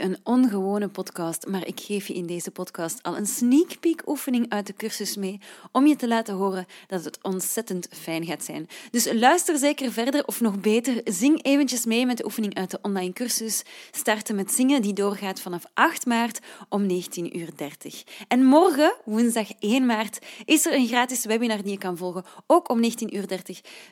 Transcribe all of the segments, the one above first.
een ongewone podcast, maar ik geef je in deze podcast al een sneak peek oefening uit de cursus mee om je te laten horen dat het ontzettend fijn gaat zijn. Dus luister zeker verder of nog beter, zing eventjes mee met de oefening uit de online cursus. Starten met zingen die doorgaat vanaf 8 maart om 19.30 uur. En morgen, woensdag 1 maart, is er een gratis webinar die je kan volgen, ook om 19.30 uur.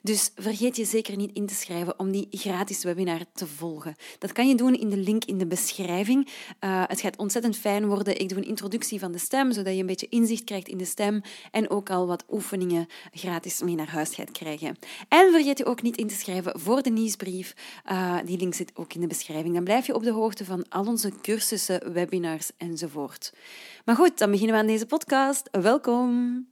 Dus vergeet je zeker niet in te schrijven om die gratis webinar te volgen. Dat kan je doen in de link in de beschrijving. Uh, het gaat ontzettend fijn worden. Ik doe een introductie van de stem, zodat je een beetje inzicht krijgt in de stem en ook al wat oefeningen gratis mee naar huis gaat krijgen. En vergeet je ook niet in te schrijven voor de nieuwsbrief. Uh, die link zit ook in de beschrijving. Dan blijf je op de hoogte van al onze cursussen, webinars enzovoort. Maar goed, dan beginnen we aan deze podcast. Welkom!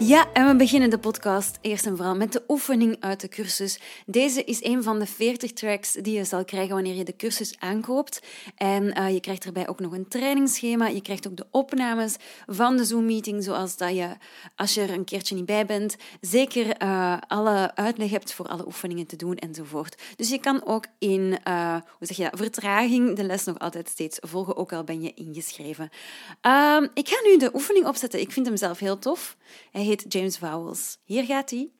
Ja, en we beginnen de podcast eerst en vooral met de oefening uit de cursus. Deze is een van de 40 tracks die je zal krijgen wanneer je de cursus aankoopt. En uh, je krijgt erbij ook nog een trainingsschema. Je krijgt ook de opnames van de Zoom-meeting, zoals dat je, als je er een keertje niet bij bent, zeker uh, alle uitleg hebt voor alle oefeningen te doen enzovoort. Dus je kan ook in uh, hoe zeg je dat, vertraging de les nog altijd steeds volgen, ook al ben je ingeschreven. Ehm, ik ga nu de oefening opzetten. Ik vind hem zelf heel tof. Hij heet James Vowels. Hier gaat hij.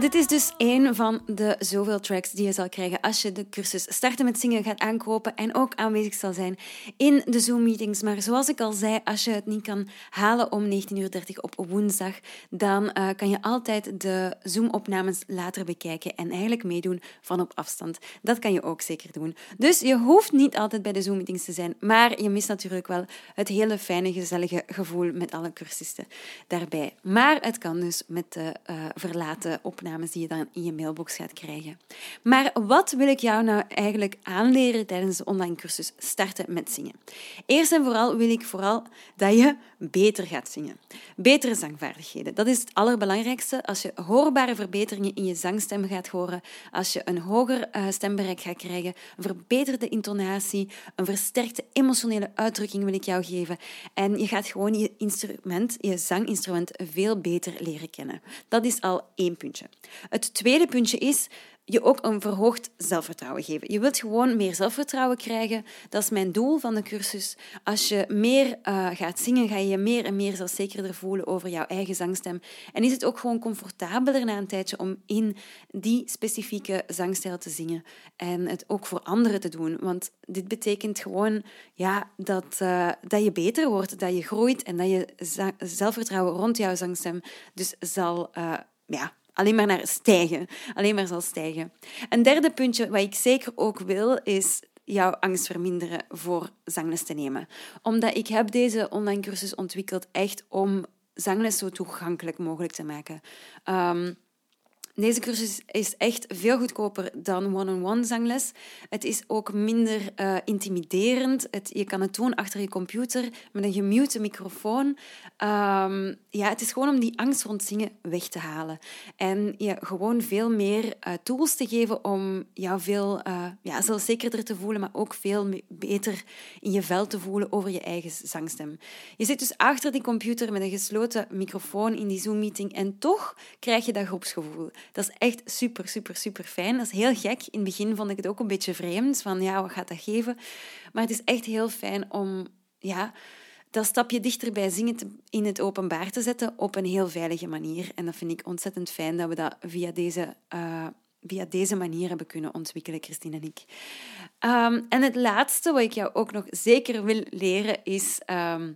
Dit is dus één van de zoveel tracks die je zal krijgen als je de cursus Starten met Zingen gaat aankopen en ook aanwezig zal zijn in de Zoom-meetings. Maar zoals ik al zei, als je het niet kan halen om 19.30 uur op woensdag, dan uh, kan je altijd de Zoom-opnames later bekijken en eigenlijk meedoen van op afstand. Dat kan je ook zeker doen. Dus je hoeft niet altijd bij de Zoom-meetings te zijn, maar je mist natuurlijk wel het hele fijne, gezellige gevoel met alle cursisten daarbij. Maar het kan dus met de uh, verlaten opnames die je dan in je mailbox gaat krijgen. Maar wat wil ik jou nou eigenlijk aanleren tijdens de online cursus Starten met Zingen? Eerst en vooral wil ik vooral dat je beter gaat zingen. Betere zangvaardigheden. Dat is het allerbelangrijkste. Als je hoorbare verbeteringen in je zangstem gaat horen, als je een hoger uh, stembereik gaat krijgen, een verbeterde intonatie, een versterkte emotionele uitdrukking wil ik jou geven. En je gaat gewoon je instrument, je zanginstrument, veel beter leren kennen. Dat is al één puntje. Het tweede puntje is je ook een verhoogd zelfvertrouwen geven. Je wilt gewoon meer zelfvertrouwen krijgen. Dat is mijn doel van de cursus. Als je meer uh, gaat zingen, ga je je meer en meer zelfzekerder voelen over jouw eigen zangstem. En is het ook gewoon comfortabeler na een tijdje om in die specifieke zangstijl te zingen. En het ook voor anderen te doen. Want dit betekent gewoon ja, dat, uh, dat je beter wordt, dat je groeit en dat je zelfvertrouwen rond jouw zangstem dus zal uh, ja, alleen maar naar stijgen. Alleen maar zal stijgen. Een derde puntje wat ik zeker ook wil, is jouw angst verminderen voor zangles te nemen. Omdat ik heb deze online cursus ontwikkeld echt om zangles zo toegankelijk mogelijk te maken. Um, deze cursus is echt veel goedkoper dan one-on-one zangles. Het is ook minder uh, intimiderend. Het, je kan het doen achter je computer met een gemute microfoon. Um, ja, het is gewoon om die angst rond zingen weg te halen. En je gewoon veel meer uh, tools te geven om jou veel uh, ja, zelfzekerder te voelen, maar ook veel beter in je vel te voelen over je eigen zangstem. Je zit dus achter die computer met een gesloten microfoon in die Zoom-meeting en toch krijg je dat groepsgevoel. Dat is echt super, super, super fijn. Dat is heel gek. In het begin vond ik het ook een beetje vreemd, van ja, wat gaat dat geven? Maar het is echt heel fijn om ja, dat stapje dichter bij zingen in het openbaar te zetten op een heel veilige manier. En dat vind ik ontzettend fijn dat we dat via deze uh, via deze manier hebben kunnen ontwikkelen, Christine en ik. Ehm, en het laatste wat ik jou ook nog zeker wil leren is. Ehm,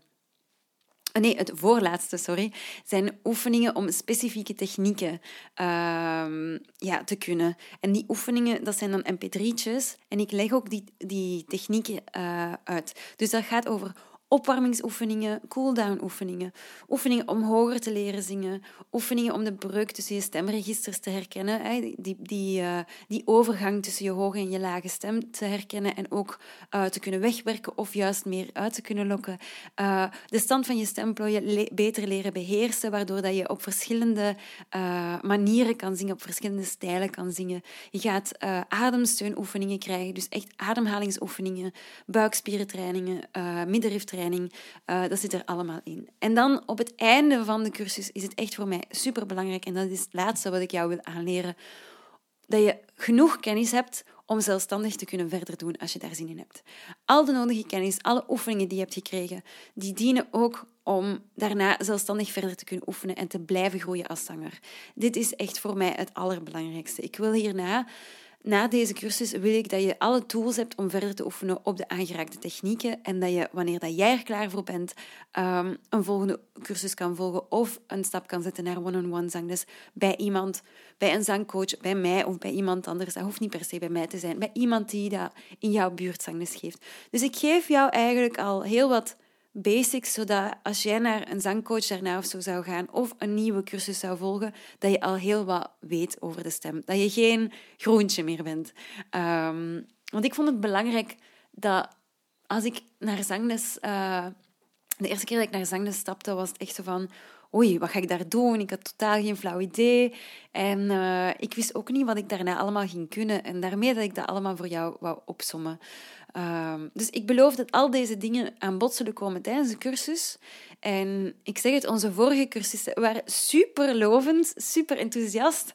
Nee, het voorlaatste, sorry, zijn oefeningen om specifieke technieken ehm, ja, te kunnen. En die oefeningen, dat zijn dan mp3'tjes. En ik leg ook die, die technieken uh, uit. Dus dat gaat over opwarmingsoefeningen, cooldown oefeningen, oefeningen om hoger te leren zingen, oefeningen om de breuk tussen je stemregisters te herkennen, die, die, uh, die overgang tussen je hoge en je lage stem te herkennen en ook uh, te kunnen wegwerken of juist meer uit te kunnen lokken. Uh, de stand van je stemplooien beter leren beheersen, waardoor dat je op verschillende manieren kan zingen, op verschillende stijlen kan zingen. Je gaat ademsteunoefeningen krijgen, dus echt ademhalingsoefeningen, buikspierentrainingen, middenriftrainingen uh, dat zit er allemaal in. En dan op het einde van de cursus is het echt voor mij super belangrijk, en dat is het laatste wat ik jou wil aanleren, dat je genoeg kennis hebt om zelfstandig te kunnen verder doen als je daar zin in hebt. Al de nodige kennis, alle oefeningen die je hebt gekregen, die dienen ook om daarna zelfstandig verder te kunnen oefenen en te blijven groeien als zanger. Dit is echt voor mij het allerbelangrijkste. Ik wil hierna na deze cursus wil ik dat je alle tools hebt om verder te oefenen op de aangeraakte technieken en dat je, wanneer dat jij er klaar voor bent, um, een volgende cursus kan volgen of een stap kan zetten naar one-on-one zangles bij iemand, bij een zangcoach, bij mij of bij iemand anders. Dat hoeft niet per se bij mij te zijn, bij iemand die dat in jouw buurt zangles geeft. Dus ik geef jou eigenlijk al heel wat basics, zodat als jij naar een zangcoach daarna of zo zou gaan of een nieuwe cursus zou volgen, dat je al heel wat weet over de stem. Dat je geen groentje meer bent. Um, want ik vond het belangrijk dat als ik naar zangles... Uh, de eerste keer dat ik naar zangles stapte, was het echt zo van oei, wat ga ik daar doen? Ik had totaal geen flauw idee. En uh, ik wist ook niet wat ik daarna allemaal ging kunnen. En daarmee dat ik dat allemaal voor jou wou opsommen. Uh, dus ik beloof dat al deze dingen aan bod zullen komen tijdens de cursus. En ik zeg het, onze vorige cursussen waren super lovend, super enthousiast.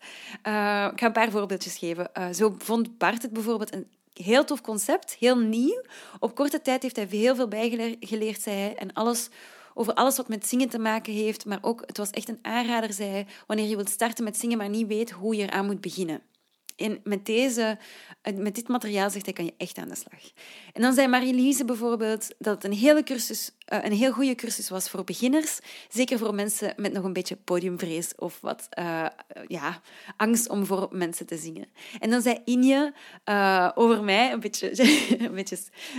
Uh, ik ga een paar voorbeeldjes geven. Uh, zo vond Bart het bijvoorbeeld een heel tof concept, heel nieuw. Op korte tijd heeft hij heel veel bijgeleerd, zei hij. En alles over alles wat met zingen te maken heeft. Maar ook, het was echt een aanrader, zei wanneer je wilt starten met zingen, maar niet weet hoe je eraan moet beginnen. En met, deze, met dit materiaal zegt hij, kan je echt aan de slag. En dan zei Marie-Lise bijvoorbeeld dat het een, hele cursus, eh, een heel goede cursus was voor beginners. Zeker voor mensen met nog een beetje podiumvrees of wat uh, ja, angst om voor mensen te zingen. En dan zei Inje over mij, een beetje, een beetje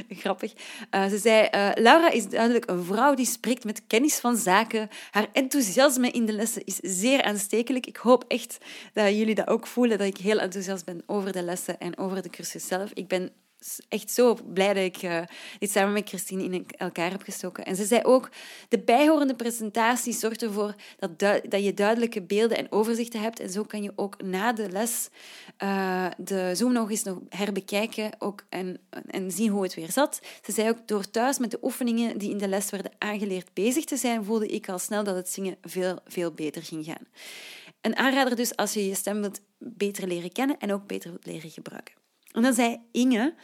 grappig, ze zei, Laura is duidelijk een vrouw die spreekt met kennis van zaken. Haar enthousiasme in de lessen is zeer aanstekelijk. Ik hoop echt dat jullie dat ook voelen, dat ik heel enthousiast ben over de lessen en over de cursus zelf. Ik ben echt zo blij dat ik uh, dit samen met Christine in elkaar heb gestoken. En ze zei ook, de bijhorende presentatie zorgt ervoor dat, dat je duidelijke beelden en overzichten hebt. En zo kan je ook na de les uh, de Zoom nog eens nog herbekijken ook en, en zien hoe het weer zat. Ze zei ook, door thuis met de oefeningen die in de les werden aangeleerd bezig te zijn, voelde ik al snel dat het zingen veel, veel beter ging gaan. Een aanrader dus als je je stem wilt beter leren kennen en ook beter wilt leren gebruiken. En dan zei Inge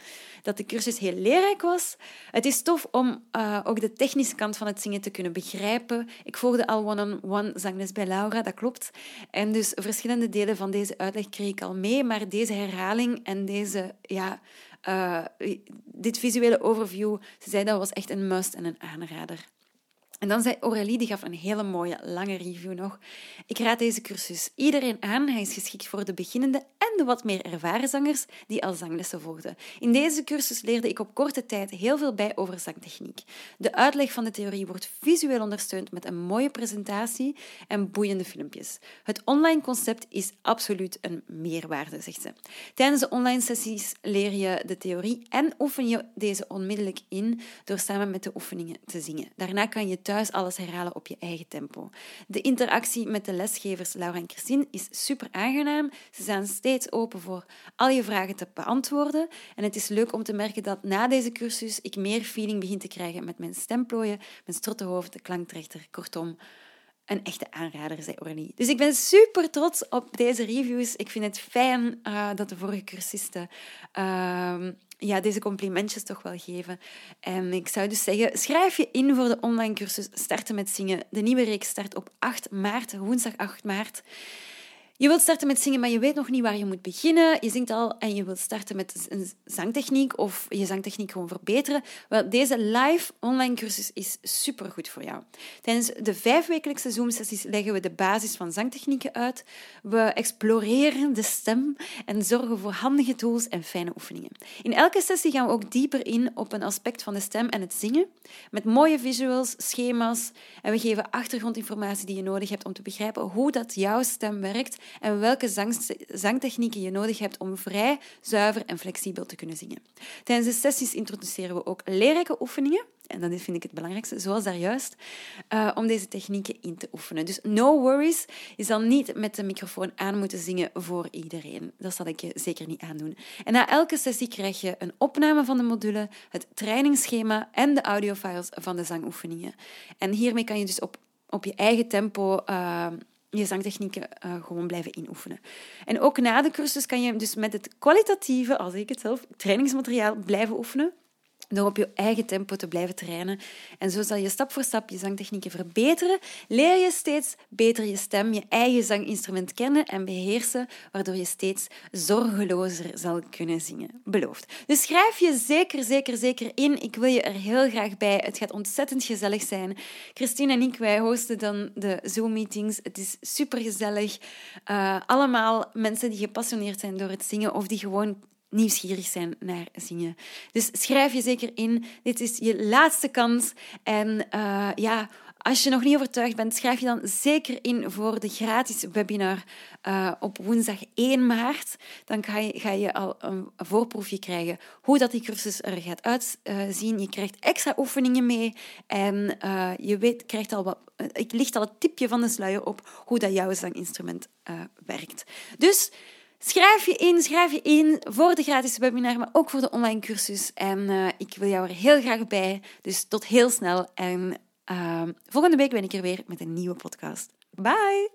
dat de cursus heel leerrijk was. Het is tof om uh, ook de technische kant van het zingen te kunnen begrijpen. Ik volgde al one-on-one zangles bij Laura, dat klopt. En dus verschillende delen van deze uitleg kreeg ik al mee, maar deze herhaling en deze, ja, uh, dit visuele overview, ze zei dat was echt een must en een aanrader. En dan zei Aurélie, die gaf een hele mooie, lange review nog. Ik raad deze cursus iedereen aan. Hij is geschikt voor de beginnende en de wat meer ervaren zangers die al zanglessen volgden. In deze cursus leerde ik op korte tijd heel veel bij over zangtechniek. De uitleg van de theorie wordt visueel ondersteund met een mooie presentatie en boeiende filmpjes. Het online concept is absoluut een meerwaarde, zegt ze. Tijdens de online sessies leer je de theorie en oefen je deze onmiddellijk in door samen met de oefeningen te zingen. Daarna kan je thuis thuis alles herhalen op je eigen tempo. De interactie met de lesgevers Laura en Christine is super aangenaam. Ze zijn steeds open voor al je vragen te beantwoorden. En het is leuk om te merken dat na deze cursus ik meer feeling begin te krijgen met mijn stemplooien, mijn strottenhoofd, de klanktrechter. Kortom, een echte aanrader, zei Orly. Dus ik ben super trots op deze reviews. Ik vind het fijn uh, dat de vorige cursisten uh, ja, deze complimentjes toch wel geven. En ik zou dus zeggen, schrijf je in voor de online cursus Starten met Zingen. De nieuwe reeks start op 8 maart, woensdag 8 maart. Je wilt starten met zingen, maar je weet nog niet waar je moet beginnen. Je zingt al en je wilt starten met een zangtechniek of je zangtechniek gewoon verbeteren. Wel, deze live online cursus is supergoed voor jou. Tijdens de vijfwekelijkse Zoom-sessies leggen we de basis van zangtechnieken uit. We exploreren de stem en zorgen voor handige tools en fijne oefeningen. In elke sessie gaan we ook dieper in op een aspect van de stem en het zingen, met mooie visuals, schema's en we geven achtergrondinformatie die je nodig hebt om te begrijpen hoe dat jouw stem werkt en welke zang, zangtechnieken je nodig hebt om vrij, zuiver en flexibel te kunnen zingen. Tijdens de sessies introduceren we ook leerrijke oefeningen en dat vind ik het belangrijkste, zoals daar juist, uh, om deze technieken in te oefenen. Dus no worries, je zal niet met de microfoon aan moeten zingen voor iedereen. Dat zal ik je zeker niet aandoen. En na elke sessie krijg je een opname van de module, het trainingsschema en de audiofiles van de zangoefeningen. En hiermee kan je dus op, op je eigen tempo... Uh, je zangtechnieken uh, gewoon blijven inoefenen. En ook na de cursus kan je dus met het kwalitatieve, als ik het zelf, trainingsmateriaal blijven oefenen door op je eigen tempo te blijven trainen. En zo zal je stap voor stap je zangtechnieken verbeteren. Leer je steeds beter je stem, je eigen zanginstrument kennen en beheersen, waardoor je steeds zorgelozer zal kunnen zingen. Beloofd. Dus schrijf je zeker, zeker, zeker in. Ik wil je er heel graag bij. Het gaat ontzettend gezellig zijn. Christine en ik, wij hosten dan de Zoom-meetings. Het is supergezellig. Uh, allemaal mensen die gepassioneerd zijn door het zingen of die gewoon nieuwsgierig zijn naar zingen. Dus schrijf je zeker in. Dit is je laatste kans. En uh, ja, als je nog niet overtuigd bent, schrijf je dan zeker in voor de gratis webinar uh, op woensdag 1 maart. Dan ga je, ga je al een voorproefje krijgen hoe dat die cursus er gaat uitzien. je krijgt extra oefeningen mee en uh, je weet, krijgt al wat, ik licht al het tipje van de sluier op hoe dat jouw zanginstrument werkt. Dus Schrijf je in, schrijf je in voor de gratis webinar, maar ook voor de online cursus. En uh, ik wil jou er heel graag bij. Dus tot heel snel. En uh, volgende week ben ik er weer met een nieuwe podcast. Bye!